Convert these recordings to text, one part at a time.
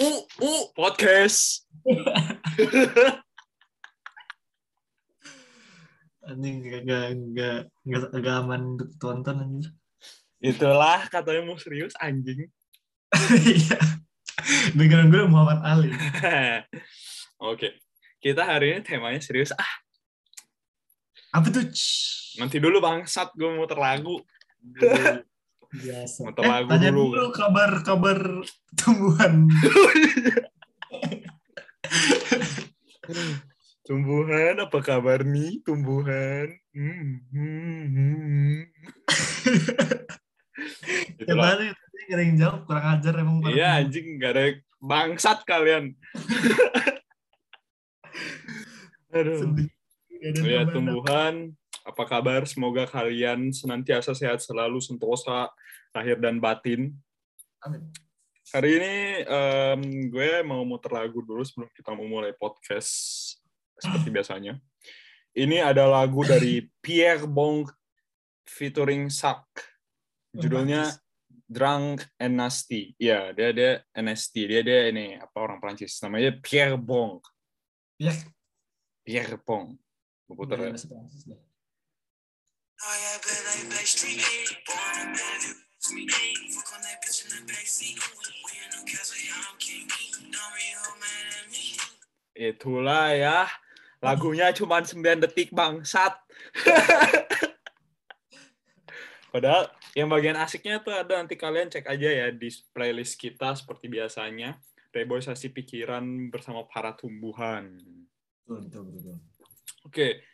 U U podcast. Anjing gak gak gak gak, gak aman untuk tonton anjir. Itulah katanya mau serius anjing. Iya. Background gue Muhammad Ali. Oke. Kita hari ini temanya serius. Ah, Apa tuh? nanti dulu bangsat gue mau terlagu. Biasa. Muter Eh, lagu tanya dulu. dulu kabar kabar tumbuhan. Tumbuhan, apa kabar nih tumbuhan? Hmm, hmm, hmm. Ya baru tadi gak ada yang jawab kurang ajar emang. Iya anjing gak ada bangsat kalian. Aduh. Sedih. Ya tumbuhan, apa kabar? Semoga kalian senantiasa sehat selalu, sentosa, lahir dan batin. Amin. Hari ini em, gue mau muter lagu dulu sebelum kita memulai podcast seperti biasanya. Ini ada lagu dari Pierre Bong featuring Sak. Judulnya Drunk and Nasty. Iya, dia dia NST. Dia dia ini apa orang Prancis. Namanya Pierre Bong. Ya. Pierre Bong. Gue puter ya. Bahasa Prancis deh. Yeah, bet like Backstreet. Born in Bellevue, it's me. Fuck on that bitch in the backseat. We in the castle, yeah, I'm king. Don't be hold mad at me. Itulah ya. Lagunya cuma 9 detik bangsat. Padahal yang bagian asiknya tuh ada nanti kalian cek aja ya di playlist kita seperti biasanya. Reboisasi pikiran bersama para tumbuhan. Betul, betul, betul. Oke.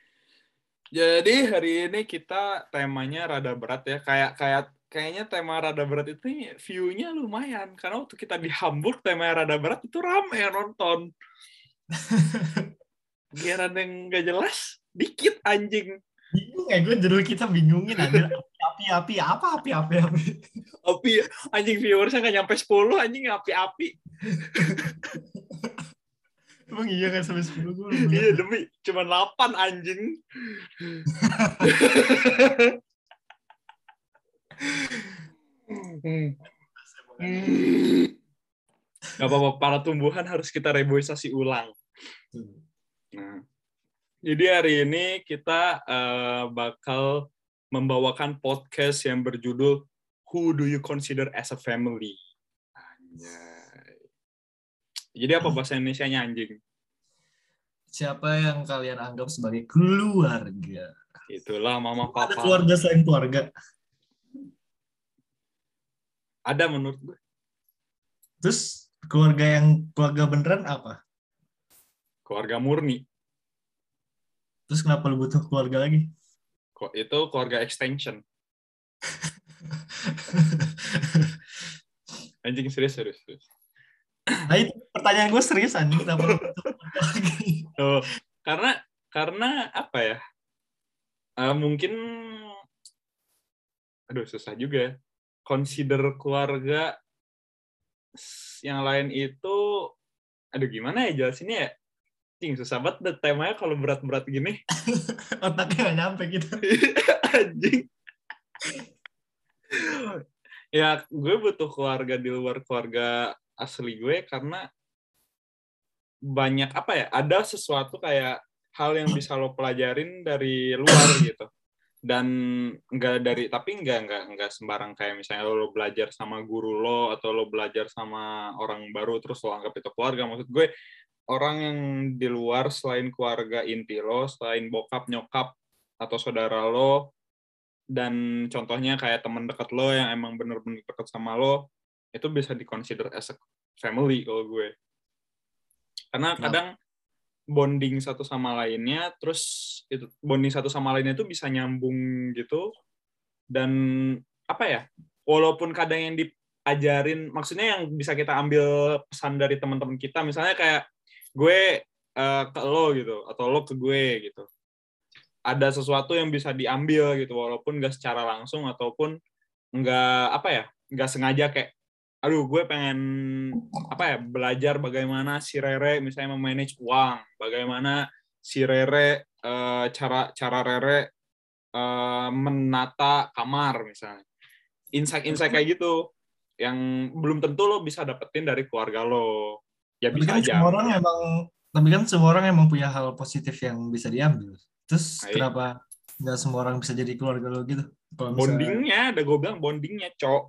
Jadi hari ini kita temanya rada berat ya. Kayak kayak kayaknya tema rada berat itu view-nya lumayan karena waktu kita di Hamburg tema rada berat itu rame yang nonton. Giliran yang nggak jelas dikit anjing. Bingung ya gue judul kita bingungin aja. Api api apa api api api. Api anjing viewersnya nggak nyampe 10 anjing api-api. Emang iya kan sampai sepuluh gue. Iya demi cuma 8 anjing. Gak apa-apa, para tumbuhan harus kita reboisasi ulang. Nah, jadi hari ini kita eh, bakal membawakan podcast yang berjudul Who Do You Consider as a Family? Anjay. Jadi apa bahasa Indonesia-nya anjing? Siapa yang kalian anggap sebagai keluarga? Itulah mama Ada papa. keluarga selain keluarga. Ada menurut gue. Terus keluarga yang keluarga beneran apa? Keluarga murni. Terus kenapa lu butuh keluarga lagi? Kok itu keluarga extension. Anjing serius serius. serius. Nah itu pertanyaan gue serius anjing kenapa lagi? Oh, karena karena apa ya? Eh, mungkin aduh susah juga. ya. Consider keluarga yang lain itu aduh gimana ya jelasinnya ya? Cing, susah banget temanya kalau berat-berat gini. Otaknya gak nyampe gitu. Anjing. ya, gue butuh keluarga di luar keluarga asli gue karena banyak apa ya? Ada sesuatu kayak hal yang bisa lo pelajarin dari luar gitu. Dan enggak dari tapi enggak enggak enggak sembarang kayak misalnya lo, lo belajar sama guru lo atau lo belajar sama orang baru terus lo anggap itu keluarga. Maksud gue orang yang di luar selain keluarga inti lo, selain bokap, nyokap atau saudara lo dan contohnya kayak teman dekat lo yang emang bener-bener dekat sama lo itu bisa dikonsider as a family kalau gue. Karena Kenapa? kadang bonding satu sama lainnya terus itu bonding satu sama lainnya itu bisa nyambung gitu. Dan apa ya walaupun kadang yang diajarin maksudnya yang bisa kita ambil pesan dari teman-teman kita misalnya kayak gue eh, ke lo gitu atau lo ke gue gitu. Ada sesuatu yang bisa diambil gitu walaupun nggak secara langsung ataupun nggak apa ya nggak sengaja kayak aduh gue pengen apa ya belajar bagaimana si Rere misalnya memanage uang bagaimana si Rere eh, cara cara Rere eh, menata kamar misalnya insight-insight kayak gitu yang belum tentu lo bisa dapetin dari keluarga lo. Ya Tapi bisa kan aja. semua orang emang tapi kan semua orang emang punya hal positif yang bisa diambil. Terus Baik. kenapa nggak semua orang bisa jadi keluarga lo gitu? Kalau misalnya- Bondingnya, ada gue bilang bondingnya, cok.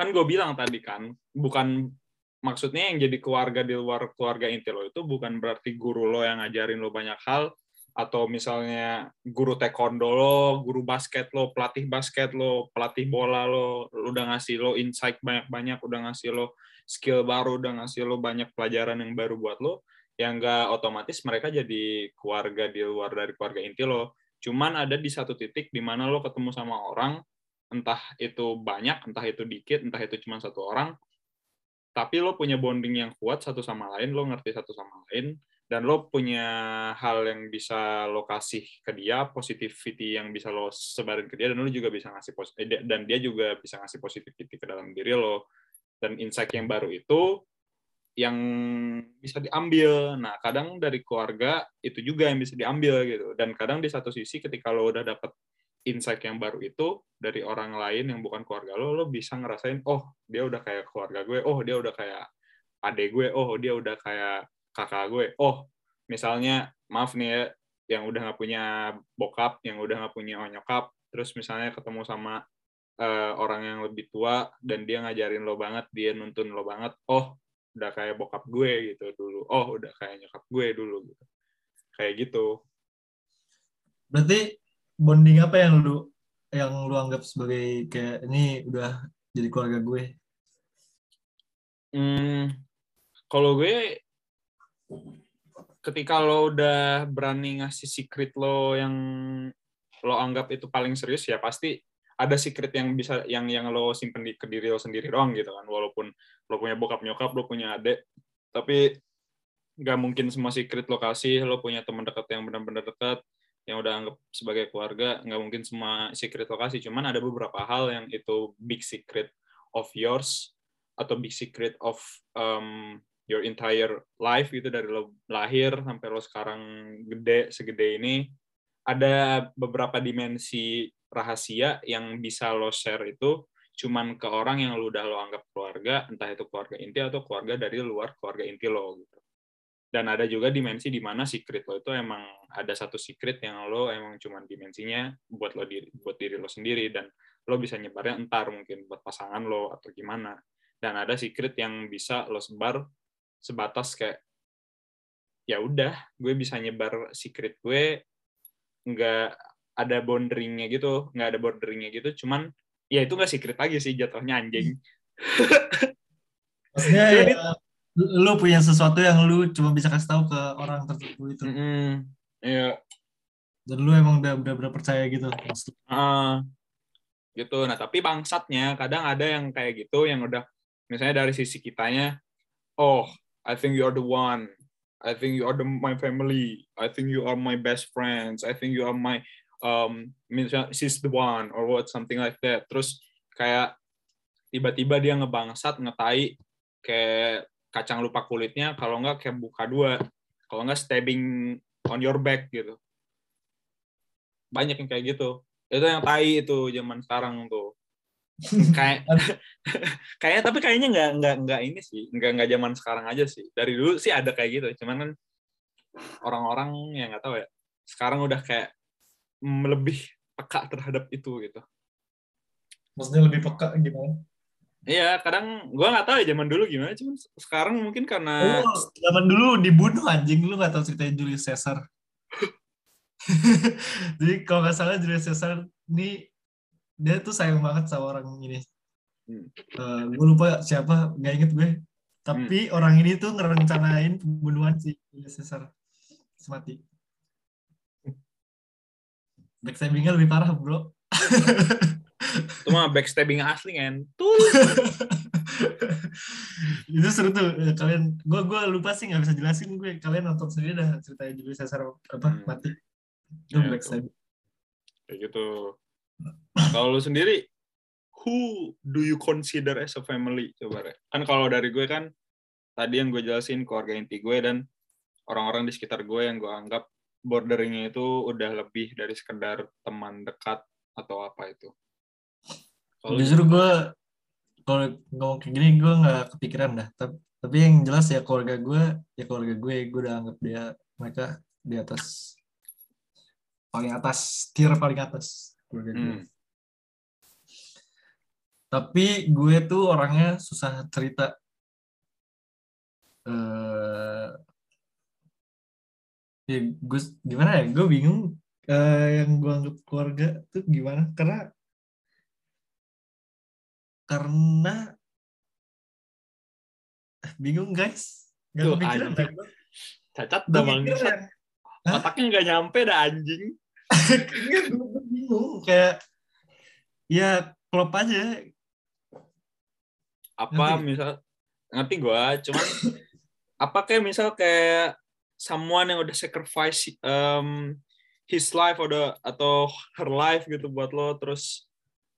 Kan gue bilang tadi kan, bukan maksudnya yang jadi keluarga di luar keluarga inti lo itu bukan berarti guru lo yang ngajarin lo banyak hal atau misalnya guru taekwondo lo, guru basket lo, pelatih basket lo, pelatih bola lo, udah ngasih lo insight banyak-banyak, udah ngasih lo skill baru, udah ngasih lo banyak pelajaran yang baru buat lo, yang nggak otomatis mereka jadi keluarga di luar dari keluarga inti lo. Cuman ada di satu titik di mana lo ketemu sama orang, entah itu banyak, entah itu dikit, entah itu cuma satu orang, tapi lo punya bonding yang kuat satu sama lain, lo ngerti satu sama lain, dan lo punya hal yang bisa lo kasih ke dia, positivity yang bisa lo sebarin ke dia, dan lo juga bisa ngasih pos- eh, dan dia juga bisa ngasih positivity ke dalam diri lo. Dan insight yang baru itu yang bisa diambil. Nah, kadang dari keluarga itu juga yang bisa diambil gitu. Dan kadang di satu sisi ketika lo udah dapet insight yang baru itu dari orang lain yang bukan keluarga lo, lo bisa ngerasain, oh dia udah kayak keluarga gue, oh dia udah kayak adek gue, oh dia udah kayak kakak gue, oh misalnya maaf nih ya, yang udah nggak punya bokap, yang udah nggak punya nyokap, terus misalnya ketemu sama eh, orang yang lebih tua dan dia ngajarin lo banget, dia nuntun lo banget, oh udah kayak bokap gue gitu dulu, oh udah kayak nyokap gue dulu gitu, kayak gitu. Berarti bonding apa yang lu yang lu anggap sebagai kayak ini udah jadi keluarga gue? Hmm, kalau gue ketika lo udah berani ngasih secret lo yang lo anggap itu paling serius ya pasti ada secret yang bisa yang yang lo simpen di ke diri lo sendiri doang gitu kan. Walaupun lo punya bokap nyokap lo punya adik tapi nggak mungkin semua secret lo kasih. Lo punya teman dekat yang benar-benar dekat yang udah anggap sebagai keluarga nggak mungkin semua secret lo kasih cuman ada beberapa hal yang itu big secret of yours atau big secret of um, your entire life gitu dari lo lahir sampai lo sekarang gede segede ini. Ada beberapa dimensi rahasia yang bisa lo share itu cuman ke orang yang lo udah lo anggap keluarga entah itu keluarga inti atau keluarga dari luar keluarga inti lo gitu dan ada juga dimensi di mana secret lo itu emang ada satu secret yang lo emang cuman dimensinya buat lo diri buat diri lo sendiri. Dan lo bisa nyebarnya entar mungkin buat pasangan lo atau gimana. Dan ada secret yang bisa lo sebar sebatas kayak ya udah gue bisa nyebar secret gue nggak ada boundaringnya gitu nggak ada borderingnya gitu cuman ya itu nggak secret lagi sih jatuhnya anjing. Maksudnya Jadi- ya, lu punya sesuatu yang lu cuma bisa kasih tahu ke orang tertentu itu. Mm-mm. Iya, Dan lu emang udah udah, udah percaya gitu. Ah, gitu. Nah, tapi bangsatnya kadang ada yang kayak gitu yang udah misalnya dari sisi kitanya, oh, I think you are the one. I think you are the my family. I think you are my best friends. I think you are my um misalnya she's the one or what something like that. Terus kayak tiba-tiba dia ngebangsat, ngetai kayak kacang lupa kulitnya kalau nggak kayak buka dua. Kalau nggak stabbing on your back gitu. Banyak yang kayak gitu. Itu yang tai itu zaman sekarang tuh. Kayak kayaknya tapi kayaknya nggak nggak nggak ini sih. Nggak nggak zaman sekarang aja sih. Dari dulu sih ada kayak gitu. Cuman kan orang-orang yang nggak tahu ya. Sekarang udah kayak lebih peka terhadap itu gitu. Maksudnya lebih peka gimana? Iya kadang gua nggak tahu ya zaman dulu gimana cuman sekarang mungkin karena Lu zaman dulu dibunuh anjing lu gak tahu ceritanya Julius Caesar. Jadi kalau nggak salah Julius Caesar ini dia tuh sayang banget sama orang ini. Hmm. gue lupa siapa, nggak inget gue. Tapi orang ini tuh ngerencanain pembunuhan si Julius Caesar. Terus mati. Backstabbingnya lebih parah bro. itu mah backstabbing asli kan? Tuh. Itu seru tuh. Eh, kalian gue gua lupa sih nggak bisa jelasin gue. Kalian nonton sendiri dah ceritanya Julius Caesar apa Hmm. mati. Itu Ya, backstabbing. Kayak gitu. Kalau lu sendiri who do you consider as a family? Coba Re? kan kalau dari gue kan tadi yang gue jelasin keluarga inti gue dan orang-orang di sekitar gue yang gue anggap borderingnya itu udah lebih dari sekedar teman dekat atau apa itu kalau Justru gue, kalau ngomong kayak gini gue nggak kepikiran dah. Tapi, tapi yang jelas ya keluarga gue, ya keluarga gue, gue udah anggap dia mereka di atas paling atas, tier paling atas keluarga gue. Hmm. Tapi gue tuh orangnya susah cerita. eh ya gue gimana ya? Gue bingung eh, yang gue anggap keluarga tuh gimana? Karena karena eh, bingung guys. Gak Tuh, kepikiran anjing. gue. Cacat dah bangsat. Hah? Otaknya nggak nyampe dah anjing. Gue gue bingung kayak ya klop aja Apa Ngerti. misal ngerti gua, cuman apa kayak misal kayak someone yang udah sacrifice um, his life atau atau her life gitu buat lo terus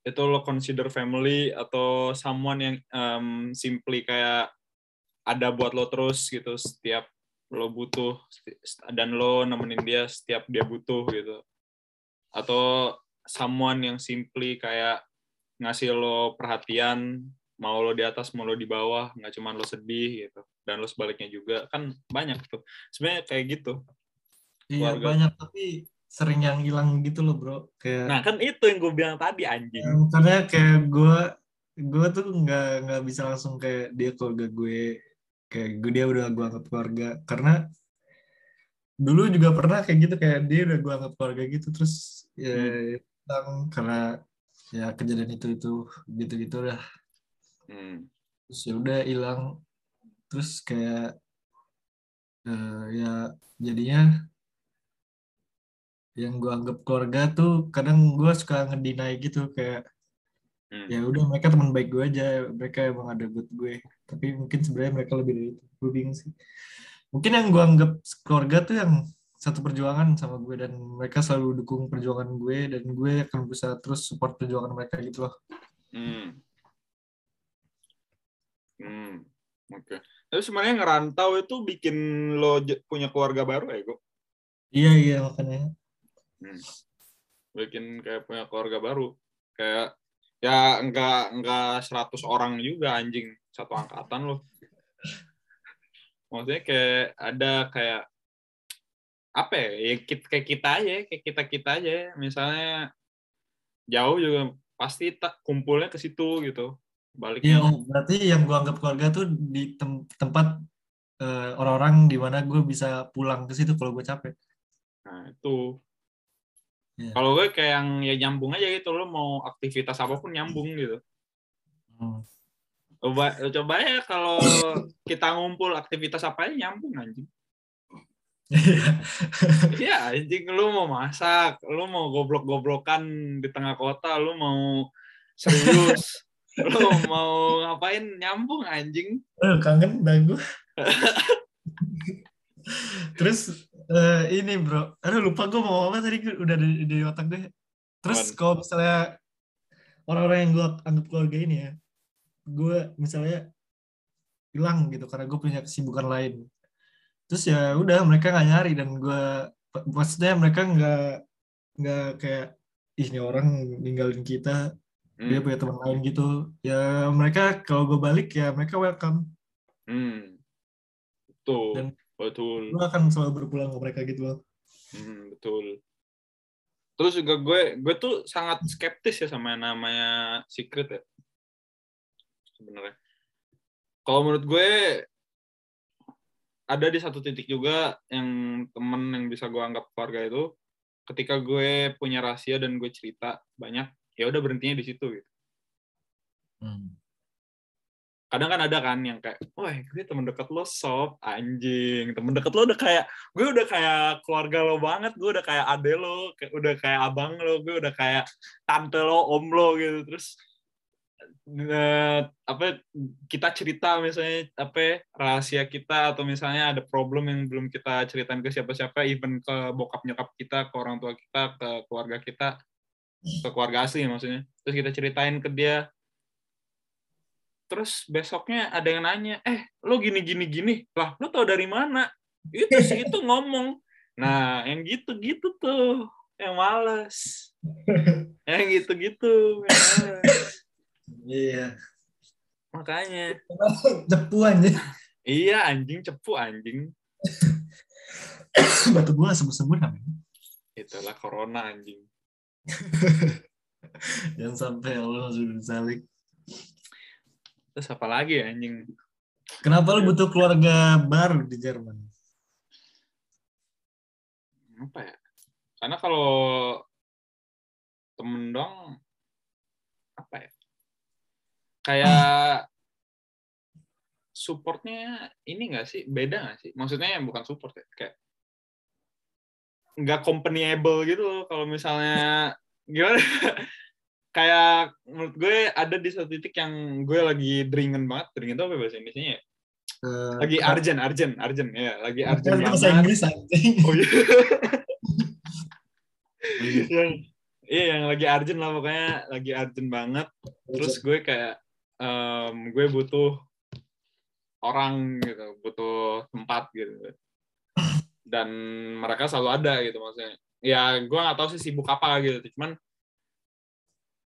itu lo consider family atau someone yang um, simply kayak ada buat lo terus gitu setiap lo butuh dan lo nemenin dia setiap dia butuh gitu. Atau someone yang simply kayak ngasih lo perhatian mau lo di atas mau lo di bawah nggak cuma lo sedih gitu dan lo sebaliknya juga. Kan banyak tuh. Sebenarnya kayak gitu. Iya Keluarga. banyak tapi sering yang hilang gitu loh bro. Kayak nah kan itu yang gue bilang tadi anjing. Yang karena kayak gue gue tuh nggak nggak bisa langsung kayak dia keluarga gue kayak gue dia udah gue anggap keluarga. Karena dulu juga pernah kayak gitu kayak dia udah gue anggap keluarga gitu. Terus ya hilang karena ya kejadian itu itu gitu gitu dah Hmm. terus ya udah hilang. Terus kayak eh, ya jadinya yang gue anggap keluarga tuh kadang gue suka ngedinai gitu kayak Hmm. ya udah mereka teman baik gue aja mereka emang ada buat gue tapi mungkin sebenarnya mereka lebih dari itu gue bingung sih mungkin yang gue anggap keluarga tuh yang satu perjuangan sama gue dan mereka selalu dukung perjuangan gue dan gue akan berusaha terus support perjuangan mereka gitu loh Hmm. Hmm. Oke. Tapi sebenarnya ngerantau itu bikin lo punya keluarga baru ya, Go? iya iya makanya Bikin kayak punya keluarga baru. Kayak ya enggak enggak 100 orang juga anjing satu angkatan lo. Maksudnya kayak ada kayak apa ya, ya kita, kayak kita aja, kayak kita kita aja. Misalnya jauh juga pasti tak kumpulnya ke situ gitu. Baliknya. Iya, berarti yang gue anggap keluarga tuh di tem- tempat eh, orang-orang di mana gue bisa pulang ke situ kalau gue capek. Nah, itu. Iya. Kalau gue kayak yang ya nyambung aja gitu, lo mau aktivitas apa pun nyambung gitu. Hmm. Coba, coba ya kalau kita ngumpul aktivitas apa aja nyambung anjing. Iya anjing, lu mau masak, lu mau goblok-goblokan di tengah kota, lu mau serius, lu mau ngapain nyambung anjing. Eh, kangen dah gue. Terus eh, ini bro, aduh lupa gue mau apa tadi. Udah di, di otak gue. Terus kalau misalnya orang-orang yang gue anggap keluarga ini ya, gue misalnya hilang gitu karena gue punya kesibukan lain. Terus ya udah mereka nggak nyari dan gue maksudnya mereka nggak nggak kayak ih ini orang ninggalin kita dia Hmm, punya teman lain gitu. Ya mereka kalau gue balik ya mereka welcome. Hmm. Betul, Dan- betul. gue akan selalu berpulang ke mereka gitu loh Hmm, betul. Terus juga gue gue tuh sangat skeptis ya sama yang namanya secret ya. Sebenarnya. Kalau menurut gue ada di satu titik juga yang temen yang bisa gue anggap keluarga itu ketika gue punya rahasia dan gue cerita banyak ya udah berhentinya di situ gitu. Kadang kan ada kan yang kayak, wah gue temen deket lo sob, anjing, temen deket lo udah kayak, gue udah kayak keluarga lo banget, gue udah kayak ade lo, udah kayak abang lo, gue udah kayak tante lo, om lo gitu, terus eh, apa kita cerita misalnya apa rahasia kita atau misalnya ada problem yang belum kita ceritain ke siapa-siapa, even ke bokap nyokap kita, ke orang tua kita, ke keluarga kita, ke keluarga asli maksudnya, terus kita ceritain ke dia, terus besoknya ada yang nanya, eh lo gini gini gini, lah lo tau dari mana? Itu sih itu ngomong. Nah yang gitu gitu tuh, yang males, yang gitu gitu, yang males. iya. Makanya. Cepu aja iya anjing cepu anjing. Batu gua sebut-sebut namanya itulah corona anjing. Jangan sampai Allah sudah salik terus apa lagi ya, anjing? Kenapa lu butuh keluarga baru di Jerman? Apa ya? Karena kalau temen dong apa ya? Kayak supportnya ini nggak sih? Beda nggak sih? Maksudnya yang bukan support ya? Kayak nggak companyable gitu loh kalau misalnya gimana kayak menurut gue ada di satu titik yang gue lagi dringen banget. Dringen itu apa bahasa Indonesia ya? Eh, lagi kenapa- arjen arjen arjen ya. Lagi arjen bahasa banget. Inggris anjing oh iya. Yang iya. Yang lagi arjen lah pokoknya. Lagi arjen banget. Terus gue kayak em, gue butuh orang gitu. Butuh tempat gitu. Dan mereka selalu ada gitu maksudnya. Ya gue nggak tahu sih sibuk apa gitu. Cuman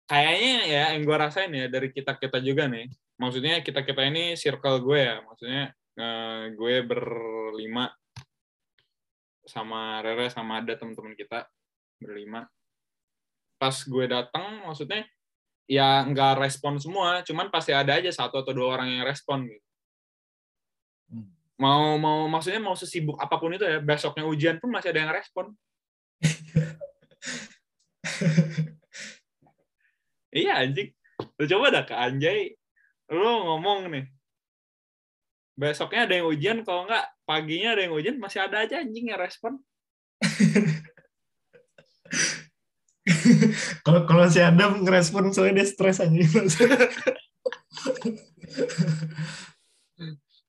kayaknya ya yang gue rasain ya dari kita kita juga nih. Maksudnya kita kita ini circle gue ya. Maksudnya eh, gue berlima sama Rere sama ada teman-teman kita berlima. Pas gue datang maksudnya ya nggak respon semua. Cuman pasti ada aja satu atau dua orang yang respon gitu. Hmm. mau mau maksudnya mau sesibuk apa pun itu ya besoknya ujian pun masih ada yang respon iya anjing. Lu coba dah ke Anjay. Lu ngomong nih. Besoknya ada yang ujian kalau nggak paginya ada yang ujian masih ada aja anjing yang respon. Kalau kalau si Adam ngerespon soalnya dia stres aja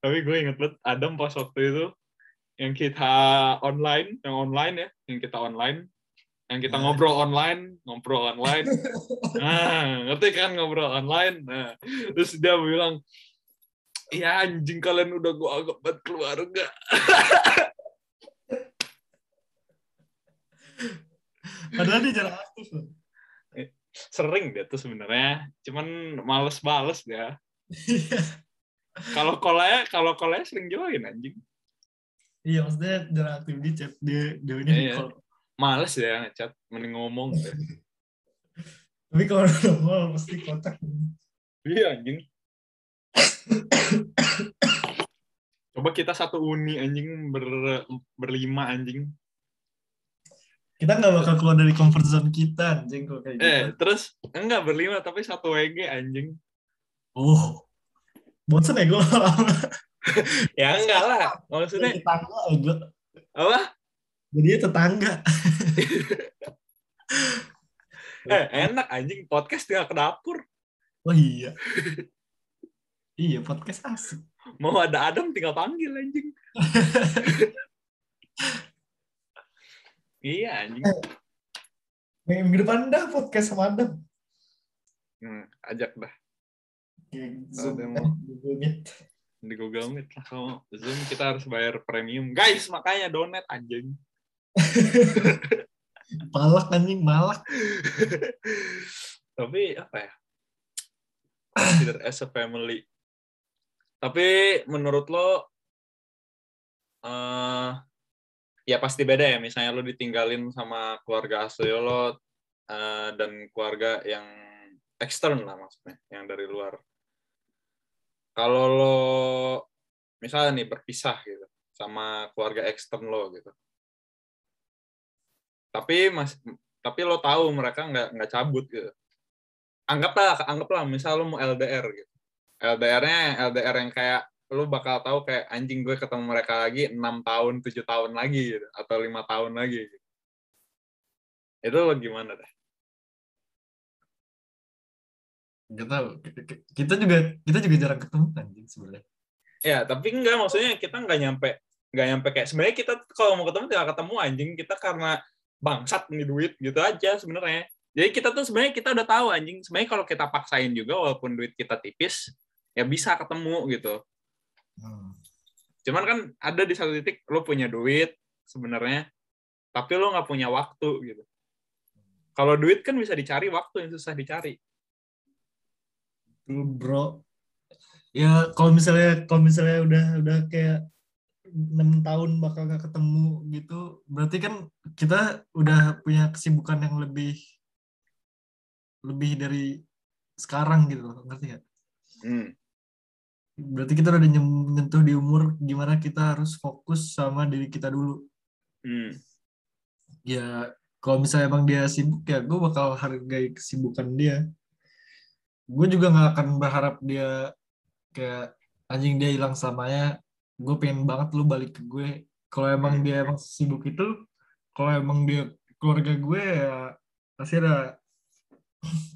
tapi gue inget banget Adam pas waktu itu yang kita online yang online ya yang kita online yang kita Nah. ngobrol online ngobrol online nah ngerti kan ngobrol online nah terus dia bilang iya anjing kalian udah gue anggap banget keluarga padahal dia jarang aktif loh sering dia tuh sebenarnya cuman males bales dia kalau kolanya kalau kolanya sering join anjing iya maksudnya jarang aktif di chat dia dia ini Iya. call. Males ya ngechat mending ngomong tapi kalau mau pasti kontak Iya anjing. Coba kita satu uni anjing ber, berlima anjing. kita nggak bakal keluar dari comfort zone kita anjing kalau kayak gitu Eh, terus enggak berlima tapi satu WG anjing. oh bosan ya gue Ya enggak lah. Maksudnya tetangga ego apa? Jadinya tetangga Eh, enak anjing podcast tinggal ke dapur. oh iya iya podcast asik Mau ada Adam tinggal panggil anjing. iya anjing. minggu depan dah podcast sama Adam Hmm, ajak dah Zoom eh, mau. Google Meet. di Google Meet lah kalau Zoom kita harus bayar premium. Guys, makanya donate anjing. malak anjing malak. Tapi apa ya? Consider as a family. Tapi menurut lo eh ya pasti beda ya. Misalnya lo ditinggalin sama keluarga asli lo eh, dan keluarga yang ekstern lah maksudnya yang dari luar. Kalau lo misalnya nih berpisah gitu sama keluarga ekstern lo gitu tapi mas tapi lo tahu mereka nggak nggak cabut gitu. Anggaplah anggaplah misal lo mau LDR gitu. LDR-nya LDR yang kayak lo bakal tahu kayak anjing gue ketemu mereka lagi enam tahun tujuh tahun lagi gitu atau lima tahun lagi gitu. itu lo gimana dah nggak tahu. Kita juga kita juga jarang ketemu anjing sebenarnya. Ya tapi enggak maksudnya kita nggak nyampe nggak nyampe kayak sebenarnya kita kalau mau ketemu tidak ketemu anjing. Kita karena bangsat nih duit gitu aja sebenarnya. Jadi kita tuh sebenarnya kita udah tahu anjing. Sebenarnya kalau kita paksain juga walaupun duit kita tipis ya bisa ketemu gitu. Hmm. cuman kan ada di satu titik lo punya duit sebenarnya tapi lo nggak punya waktu gitu. Kalau duit kan bisa dicari waktu yang susah dicari. Bro. Ya kalau misalnya kalau misalnya udah udah kayak enam tahun bakal gak ketemu gitu berarti kan kita udah punya kesibukan yang lebih lebih dari sekarang gitu loh ngerti gak? Hmm. Berarti kita udah nyentuh di umur gimana kita harus fokus sama diri kita dulu. Hmm. Ya kalau misalnya emang dia sibuk ya gue bakal hargai kesibukan dia. Gue juga nggak akan berharap dia kayak anjing dia hilang selamanya. Gue pengen banget lu balik ke gue. Kalau emang dia emang sibuk itu, kalau emang dia keluarga gue ya pasti ada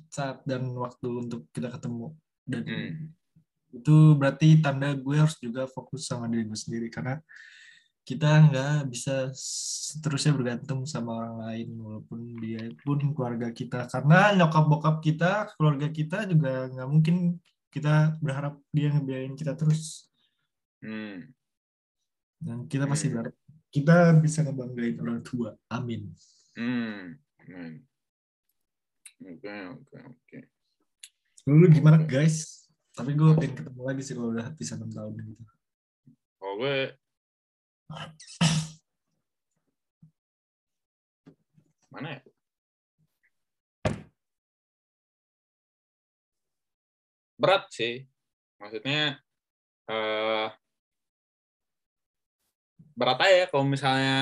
saat dan waktu untuk kita ketemu. Dan Hmm. itu berarti tanda gue harus juga fokus sama diri gue sendiri karena kita nggak bisa seterusnya bergantung sama orang lain walaupun dia pun keluarga kita karena nyokap bokap kita keluarga kita juga nggak mungkin kita berharap dia ngebiayain kita terus Hmm. dan kita pasti Hmm. kita bisa ngebanggain orang tua amin Hmm. Oke, oke, oke. lu gimana guys tapi gue pengen ketemu lagi sih kalau udah bisa enam tahun gitu Kalau gue mana ya? Berat sih. Maksudnya eh berat aja kalau misalnya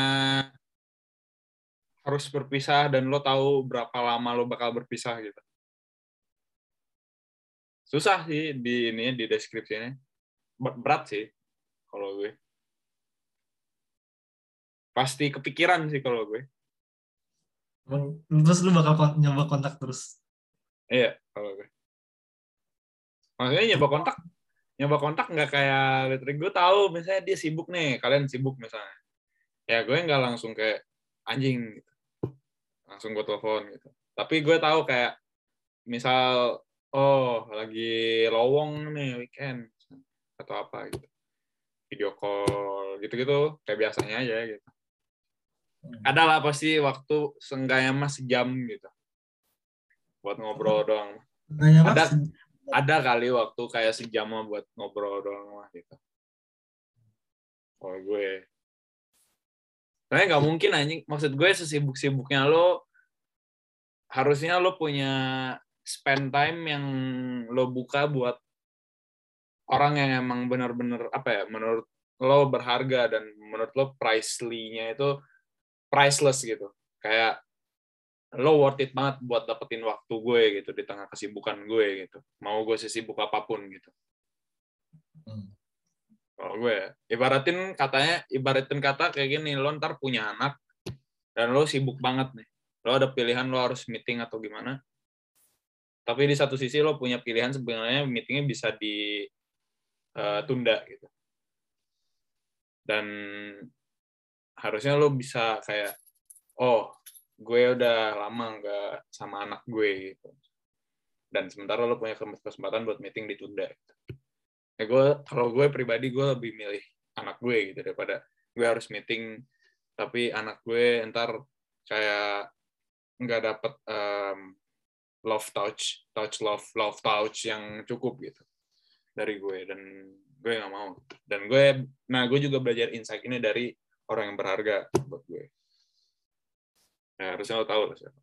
harus berpisah dan lo tahu berapa lama lo bakal berpisah gitu. Susah sih di ini di deskripsinya. Ber- Berat sih kalau gue. Pasti kepikiran sih kalau gue. Terus lu bakal kon- nyoba kontak terus Iya, kalau gue. Maksudnya nyoba kontak, nyoba kontak nggak kayak literik gue tahu misalnya dia sibuk nih, kalian sibuk misalnya. Ya gue nggak langsung kayak anjing gitu. Langsung gue telepon gitu. Tapi gue tahu kayak misal oh lagi lowong nih weekend atau apa gitu. Video call gitu-gitu kayak biasanya aja gitu. Ada lah pasti waktu seenggaknya mah sejam gitu. Buat ngobrol doang. Nanya apa? Ada. Ada kali waktu kayak sejam buat ngobrol doang lah gitu. Kalau gue. Soalnya nggak mungkin anjing. Maksud gue sesibuk-sibuknya lo, harusnya lo punya spend time yang lo buka buat orang yang emang benar-benar apa ya, menurut lo berharga dan menurut lo pricely-nya itu priceless gitu. Kayak lo worth it banget buat dapetin waktu gue gitu di tengah kesibukan gue gitu. Mau gue sesibuk apa pun gitu. Hmm. Kalau gue ibaratin katanya, ibaratin kata kayak gini, lo ntar punya anak dan lo sibuk banget nih. Lo ada pilihan lo harus meeting atau gimana. Tapi di satu sisi lo punya pilihan sebenarnya meetingnya bisa ditunda gitu. Dan harusnya lo bisa kayak, oh gue udah lama nggak sama anak gue gitu. Dan sementara lo punya kesempatan buat meeting ditunda. Gitu. Ya gue, kalau gue pribadi gue lebih milih anak gue gitu daripada gue harus meeting tapi anak gue ntar kayak nggak dapet um, love touch, touch love, love touch yang cukup gitu dari gue dan gue nggak mau. Dan gue, nah gue juga belajar insight ini dari orang yang berharga buat gue. Ya, harusnya lo tahu lah siapa.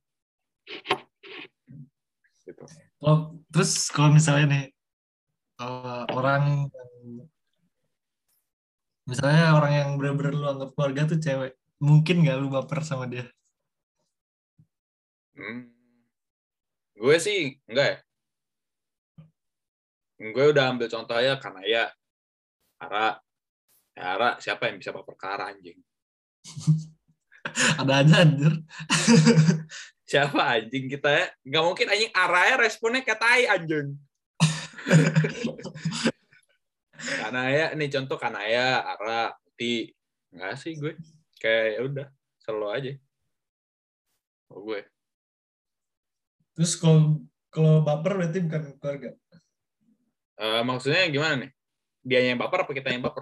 Gitu. Kalau terus kalau misalnya nih eh, orang yang misalnya orang yang bener-bener lu anggap keluarga tuh cewek, mungkin nggak lu baper sama dia? Hmm. Gue sih enggak ya. Gue udah ambil contoh aja karena ya Ara, ya Ara siapa yang bisa baper ke Ara anjing? Ada aja anjir. Siapa anjing kita ya? Nggak mungkin anjing Ara ya responnya kayak tai anjing. Kanaya, nih contoh Kanaya, Ara, Ti. Enggak sih gue. Kayak ya udah, selalu aja. Oh, gue. Terus kalau kalau baper berarti bukan keluarga. Eh, maksudnya gimana nih? Dia yang baper apa kita yang baper?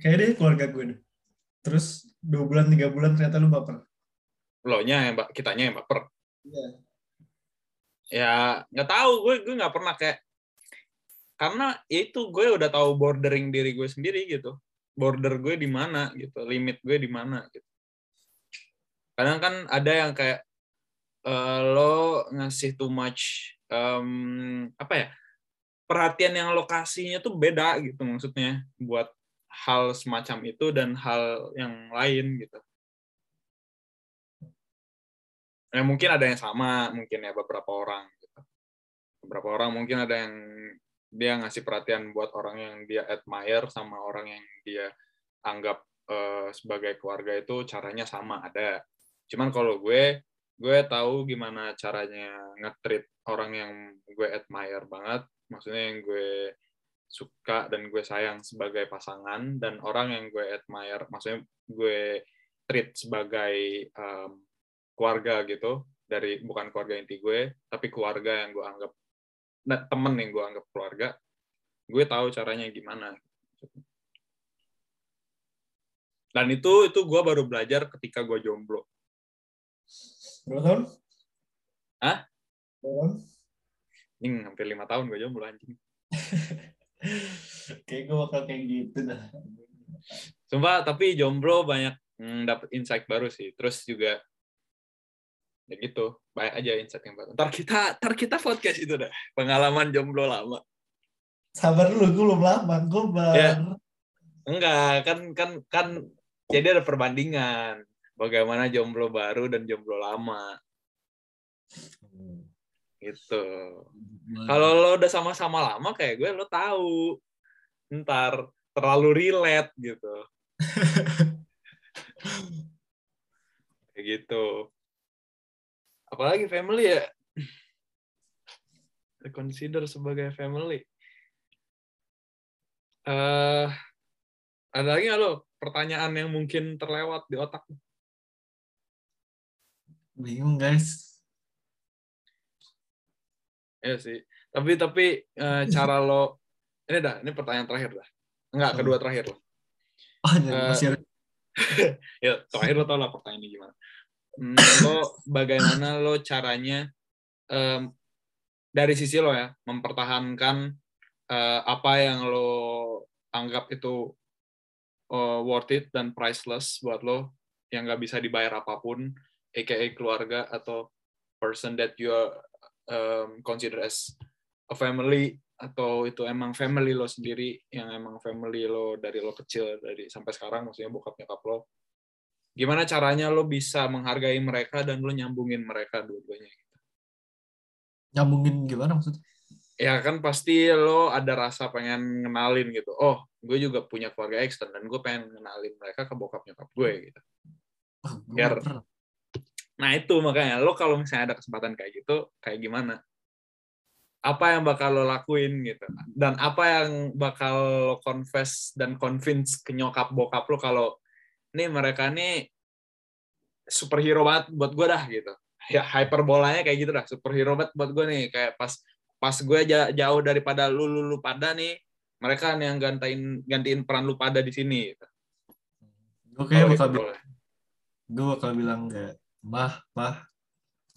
Kayak deh keluarga gue deh. Terus dua bulan tiga bulan ternyata lu baper. Lo nya yang kitanya yang baper. Iya. ya nggak tahu gue gue nggak pernah kayak karena ya itu gue udah tahu bordering diri gue sendiri gitu border gue di mana gitu limit gue di mana gitu kadang kan ada yang kayak eh, lo ngasih too much em, apa ya perhatian yang lokasinya tuh beda gitu maksudnya buat hal semacam itu dan hal yang lain gitu. Ya mungkin ada yang sama mungkin ya beberapa orang gitu. beberapa orang mungkin ada yang dia ngasih perhatian buat orang yang dia admire sama orang yang dia anggap eh, sebagai keluarga itu caranya sama ada. Cuman kalau gue gue tahu gimana caranya nge-treat orang yang gue admire banget. Maksudnya yang gue suka dan gue sayang sebagai pasangan dan orang yang gue admire maksudnya gue treat sebagai em, keluarga gitu dari bukan keluarga inti gue tapi keluarga yang gue anggap nah, temen yang gue anggap keluarga gue tahu caranya gimana dan itu itu gue baru belajar ketika gue jomblo Berapa tahun? Berapa tahun? ini hampir lima tahun gue jomblo anjing Kayak gue bakal kayak gitu dah. Sumpah, tapi jomblo banyak mm, dapet insight baru sih. Terus juga ya gitu, banyak aja insight yang baru. Ntar kita, ntar kita podcast itu dah, pengalaman jomblo lama. Sabar dulu, gue belum lama. Gue baru. Ya. Enggak, kan kan kan jadi ada perbandingan bagaimana jomblo baru dan jomblo lama gitu. Kalau lo udah sama-sama lama kayak gue, lo tahu ntar terlalu relate gitu. kayak gitu. Apalagi family ya. Consider sebagai family. eh ada lagi nggak lo pertanyaan yang mungkin terlewat di otak? bingung guys. Ya sih. Tapi tapi eh, cara lo ini dah, ini pertanyaan terakhir dah. Enggak, kedua terakhir lo. Oh, Eh, masih ya terakhir lo tau lah pertanyaan ini gimana Hmm, lo bagaimana lo caranya em, dari sisi lo ya mempertahankan eh, apa yang lo anggap itu eh, worth it dan priceless buat lo yang nggak bisa dibayar apa pun aka keluarga atau person that you are, um, consider as a family atau itu emang family lo sendiri yang emang family lo dari lo kecil dari sampai sekarang maksudnya bokap nyokap lo gimana caranya lo bisa menghargai mereka dan lo nyambungin mereka dua-duanya Nyambungin gimana maksudnya? ya kan pasti lo ada rasa pengen ngenalin gitu oh gue juga punya keluarga extend dan gue pengen ngenalin mereka ke bokap nyokap gue gitu Oh, gue Biar- pernah. Nah itu makanya lo kalau misalnya ada kesempatan kayak gitu kayak gimana apa yang bakal lo lakuin gitu dan apa yang bakal lo confess dan convince ke nyokap bokap lo kalau nih mereka nih superhero banget buat gue dah gitu ya hyperbolanya kayak gitu dah superhero banget buat gue nih kayak pas pas gue ja- jauh daripada lu lu, lu pada nih mereka nih yang gantiin gantiin peran lu pada di sini gitu. Gue kayak Kalau bakal, itu bi- boleh. gue bakal bilang kayak, mah, pah,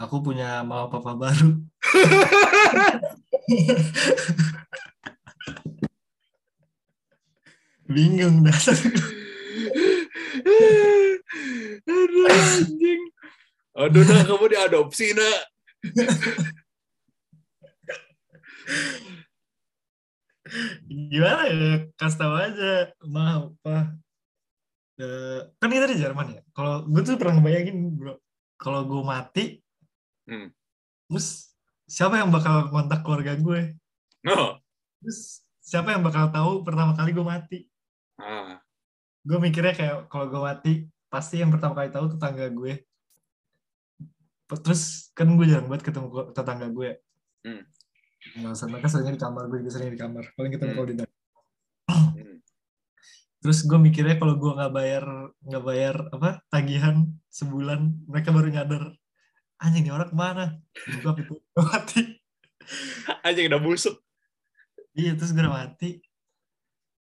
aku punya mama papa baru. Bingung dah. Aduh anjing. Aduh nah kamu diadopsi nak. Gimana ya? Kasih tahu aja, mah, pah. Eh, kan kita di Jerman ya. Kalau gue tuh pernah ngebayangin, bro. Kalau gue mati, Hmm. terus siapa yang bakal kontak keluarga gue? No. Terus siapa yang bakal tahu pertama kali gue mati? Ah. gue mikirnya kayak kalau gue mati pasti yang pertama kali tahu tetangga gue terus kan gue jarang banget ketemu ke- tetangga gue Hmm. nggak usah mereka seringnya di kamar gue juga sering di kamar paling ketemu Hmm. kalau di dalam. Terus gue mikirnya kalau gue nggak bayar nggak bayar apa tagihan sebulan mereka baru nyadar anjing ini orang ke mana buka pintu gue mati Anjing udah busuk. iya terus gue mati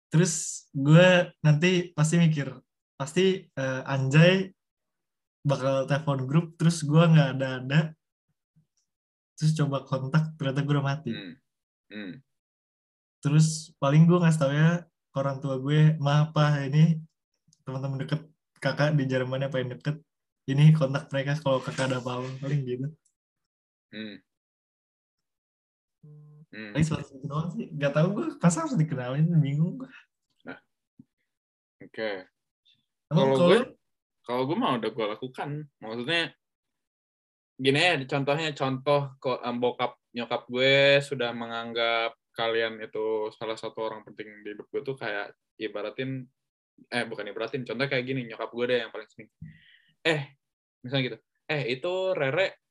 terus gue nanti pasti mikir pasti eh, Anjay bakal telepon grup terus gue nggak ada ada terus coba kontak ternyata gue udah mati Hmm. Hmm. terus paling gue ngasih tau ya orang tua gue maaf pak ini teman-teman deket kakak di Jerman yang paling deket ini kontak mereka kalau kakak ada apa-apa paling gitu Hmm. Hmm. selalu gitu doang sih gak tau gue masa harus dikenalin bingung gue Oke. Emang Kalau gue, kalau gue mah udah gue lakukan. Maksudnya gini ya, contohnya contoh kok em, bokap nyokap gue sudah menganggap kalian itu salah satu orang penting di hidup gue tuh kayak ibaratin eh bukan ibaratin, contoh kayak gini nyokap gue deh yang paling sering. Eh, misalnya gitu. Eh, itu Rere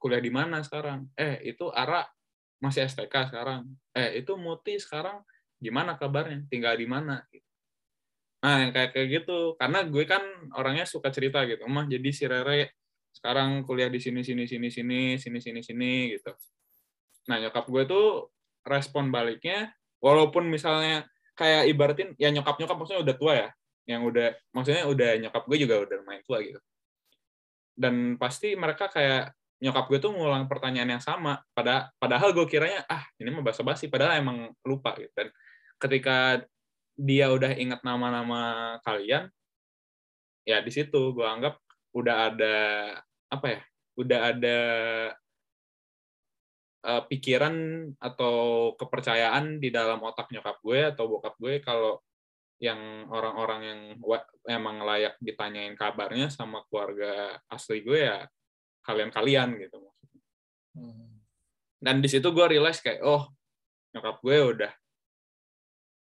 kuliah di mana sekarang? Eh, itu Ara masih STK sekarang. Eh, itu Muti sekarang gimana kabarnya? Tinggal di mana? Nah, yang kayak kayak gitu. Karena gue kan orangnya suka cerita gitu. Mah jadi si Rere sekarang kuliah di sini sini sini sini sini sini sini gitu. Nah, nyokap gue tuh respon baliknya walaupun misalnya kayak ibaratin ya nyokap-nyokap maksudnya udah tua ya. Yang udah maksudnya udah nyokap gue juga udah main tua gitu. Dan pasti mereka kayak nyokap gue tuh ngulang pertanyaan yang sama pada padahal gue kiranya ah ini mah basa-basi padahal emang lupa gitu. Dan ketika dia udah ingat nama-nama kalian, ya di situ gue anggap udah ada apa ya, udah ada eh, pikiran atau kepercayaan di dalam otak nyokap gue atau bokap gue kalau yang orang-orang yang emang layak ditanyain kabarnya sama keluarga asli gue ya kalian-kalian gitu maksudnya. Hmm. Dan di situ gue realize kayak oh nyokap gue udah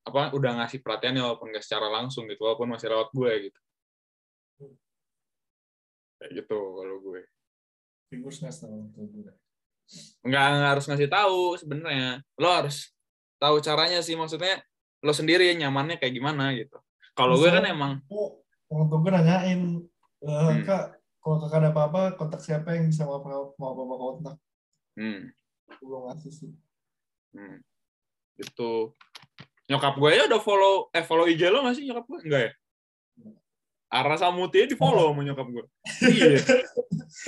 apa udah ngasih perhatian ya walaupun nggak secara langsung gitu walaupun masih rawat gue gitu kayak gitu kalau gue gue. Nggak harus ngasih tahu sebenarnya. Lo harus tahu caranya sih maksudnya lo sendiri nyamannya kayak gimana gitu. Kalau gue kan emang tua gue nanyain, "Eh, Hmm. kak, kalau kakak ada apa-apa, kontak siapa yang bisa mau apa mau apa kontak? hmm, Gue ngasih sih. hmm, gitu. Nyokap gue ya udah follow eh follow IG lo nggak sih nyokap gue? Enggak ya Ara sama Muti di follow sama nyokap gue iya.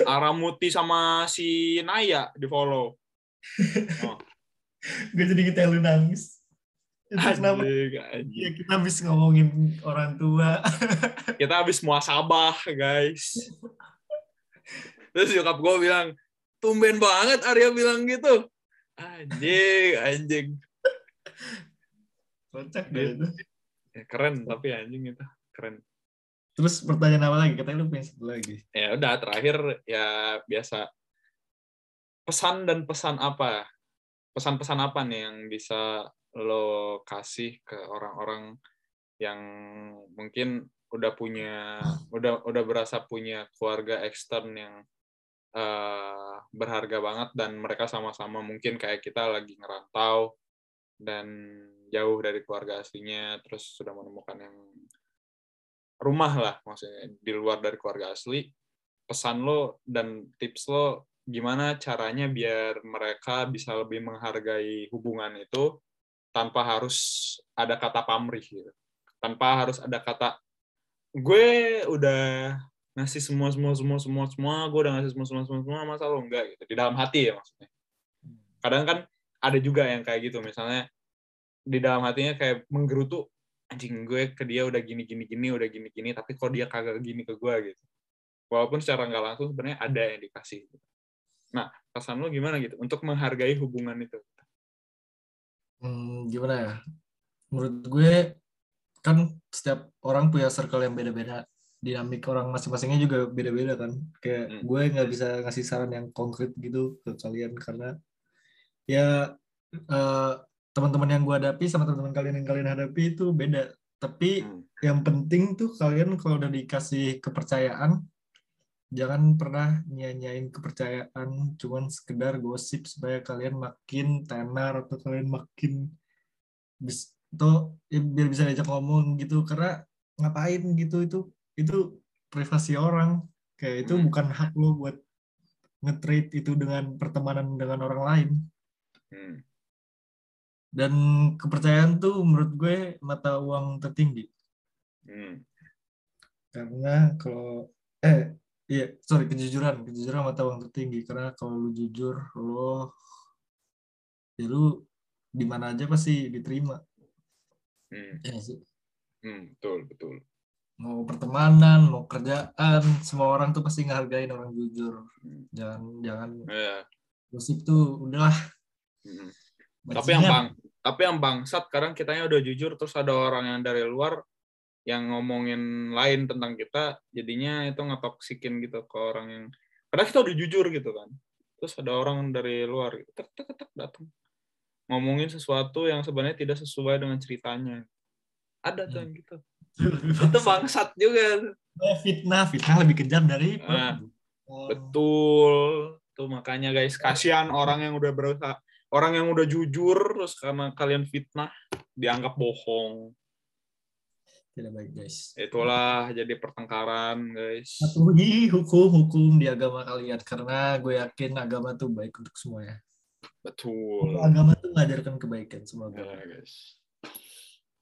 Ara Muti sama si Naya di follow Gue jadi kita lu nangis. Itu kenapa? anjing. Ya, kita habis ngomongin orang tua. kita habis muasabah guys. Terus nyokap gue bilang tumben banget Arya bilang gitu. Anjing anjing. Kocak deh itu. ya, keren tapi anjing itu. Keren Terus pertanyaan apa lagi? Katanya lu pengen satu lagi. ya udah terakhir ya biasa pesan dan pesan apa pesan-pesan apa nih yang bisa lo kasih ke orang-orang yang mungkin udah punya udah udah berasa punya keluarga ekstern yang eh, berharga banget dan mereka sama-sama mungkin kayak kita lagi ngerantau dan jauh dari keluarga aslinya terus sudah menemukan yang rumah lah maksudnya di luar dari keluarga asli. Pesan lo dan tips lo gimana caranya biar mereka bisa lebih menghargai hubungan itu tanpa harus ada kata pamrih gitu. Tanpa harus ada kata gue udah ngasih semua semua semua semua semua gue udah ngasih semua semua semua semua masa lo enggak? Gitu di dalam hati ya maksudnya. Kadang kan ada juga yang kayak gitu misalnya di dalam hatinya kayak menggerutu anjing gue ke dia udah gini gini gini udah gini gini tapi kok dia kagak gini ke gue gitu walaupun secara nggak langsung sebenarnya ada yang dikasih nah pesan lo gimana gitu untuk menghargai hubungan itu Hmm, gimana ya? Menurut gue kan setiap orang punya circle yang beda-beda. Dinamik orang masing-masingnya juga beda-beda kan. Kayak Hmm. gue nggak bisa ngasih saran yang konkret gitu ke kalian karena ya eh, teman-teman yang gue hadapi sama teman-teman kalian yang kalian hadapi itu beda. Tapi Hmm. yang penting tuh kalian kalau udah dikasih kepercayaan jangan pernah nyanyain kepercayaan cuman sekedar gosip supaya kalian makin tenar atau kalian makin bis atau ya biar bisa diajak ngomong gitu karena ngapain gitu itu itu privasi orang kayak itu Hmm. bukan hak lo buat nge-trade itu dengan pertemanan dengan orang lain Hmm. Dan kepercayaan tuh menurut gue mata uang tertinggi Hmm. karena kalau eh iya sorry kejujuran kejujuran mata uang tertinggi karena kalau lu jujur lo ya lu di mana aja pasti diterima. Hmm, Ya sih. hmm, betul, betul. Mau pertemanan, mau kerjaan, semua orang tuh pasti ngehargain orang jujur. Jangan jangan Ya, gosip tuh udahlah. hmm. Tapi yang bang, tapi yang bangsat sekarang kitanya udah jujur terus ada orang yang dari luar yang ngomongin lain tentang kita, jadinya itu ngetoksikin gitu ke orang yang karena kita udah jujur gitu kan. Terus ada orang dari luar gitu, tek tek tek datang ngomongin sesuatu yang sebenarnya tidak sesuai dengan ceritanya. Ada tuh Hmm. yang gitu. Itu bangsat juga. Eh, fitnah, fitnah lebih kejam dari Ah, perbuatan. Betul. Tuh makanya guys, kasihan orang yang udah berusaha, orang yang udah jujur terus karena kalian fitnah dianggap bohong. Tidak baik guys. Itulah jadi pertengkaran, guys. Patuhi hukum-hukum di agama kalian karena gue yakin agama tuh baik untuk semuanya. Betul. Agama tuh mengajarkan kebaikan semua Ya, guys.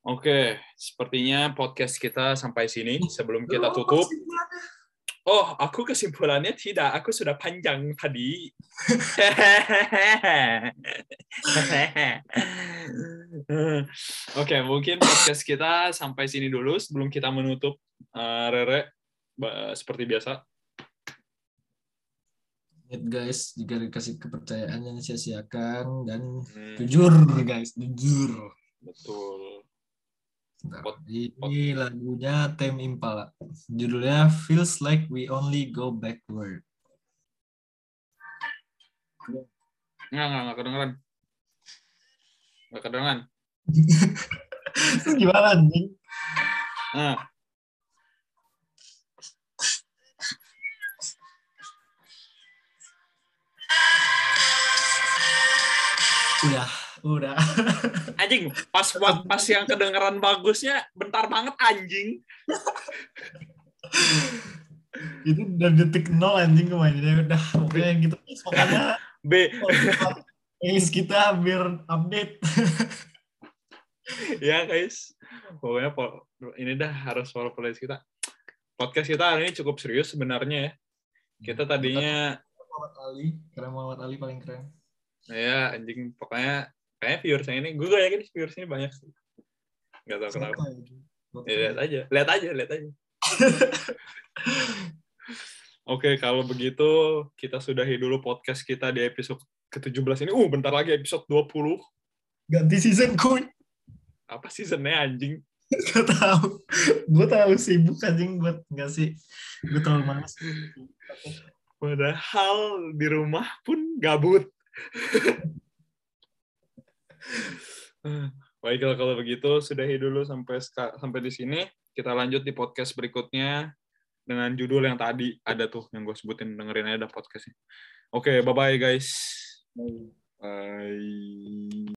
Oke, sepertinya podcast kita sampai sini sebelum kita tutup. Oh, aku kesimpulannya tidak. Aku sudah panjang tadi. Oke, mungkin podcast kita sampai sini dulu sebelum kita menutup. Eh, Rere, seperti biasa. Ingat guys, jika dikasih kepercayaan jangan sia-siakan dan Hmm, jujur guys, jujur. betul. Bentar. Pot- Ini lagunya Tame Impala. Judulnya Feels Like We Only Go Backward. Nggak, nggak, nggak kedengeran. Nggak kedengeran. Gimana anjing? Nah, Udah, udah. anjing, pas pas yang kedengeran bagusnya bentar banget anjing. Itu dari detik nol anjing kemainnya udah pokoknya gitu. Makanya B playlist kita biar update. ya guys. Pokoknya po- ini dah harus follow playlist kita. Podcast kita hari ini cukup serius sebenarnya ya. Kita tadinya Muhammad Ali, karena Muhammad Ali paling keren. ya anjing pokoknya kayak viewersnya ini gue yakin viewersnya banyak sih. Gak tau kenapa. Ya, lihat aja, lihat aja, lihat aja. Oke, kalau begitu kita sudahi dulu podcast kita di episode ke-17 ini. Uh, bentar lagi episode 20. Ganti season kuy. Apa seasonnya anjing? Gak tahu. Gue terlalu sibuk anjing buat nggak sih. Gue terlalu malas. Padahal di rumah pun gabut. Baiklah kalau begitu sudahi dulu sampai sampai di sini. Kita lanjut di podcast berikutnya dengan judul yang tadi ada tuh yang gue sebutin dengerin aja podcastnya. Oke, bye bye guys. Bye.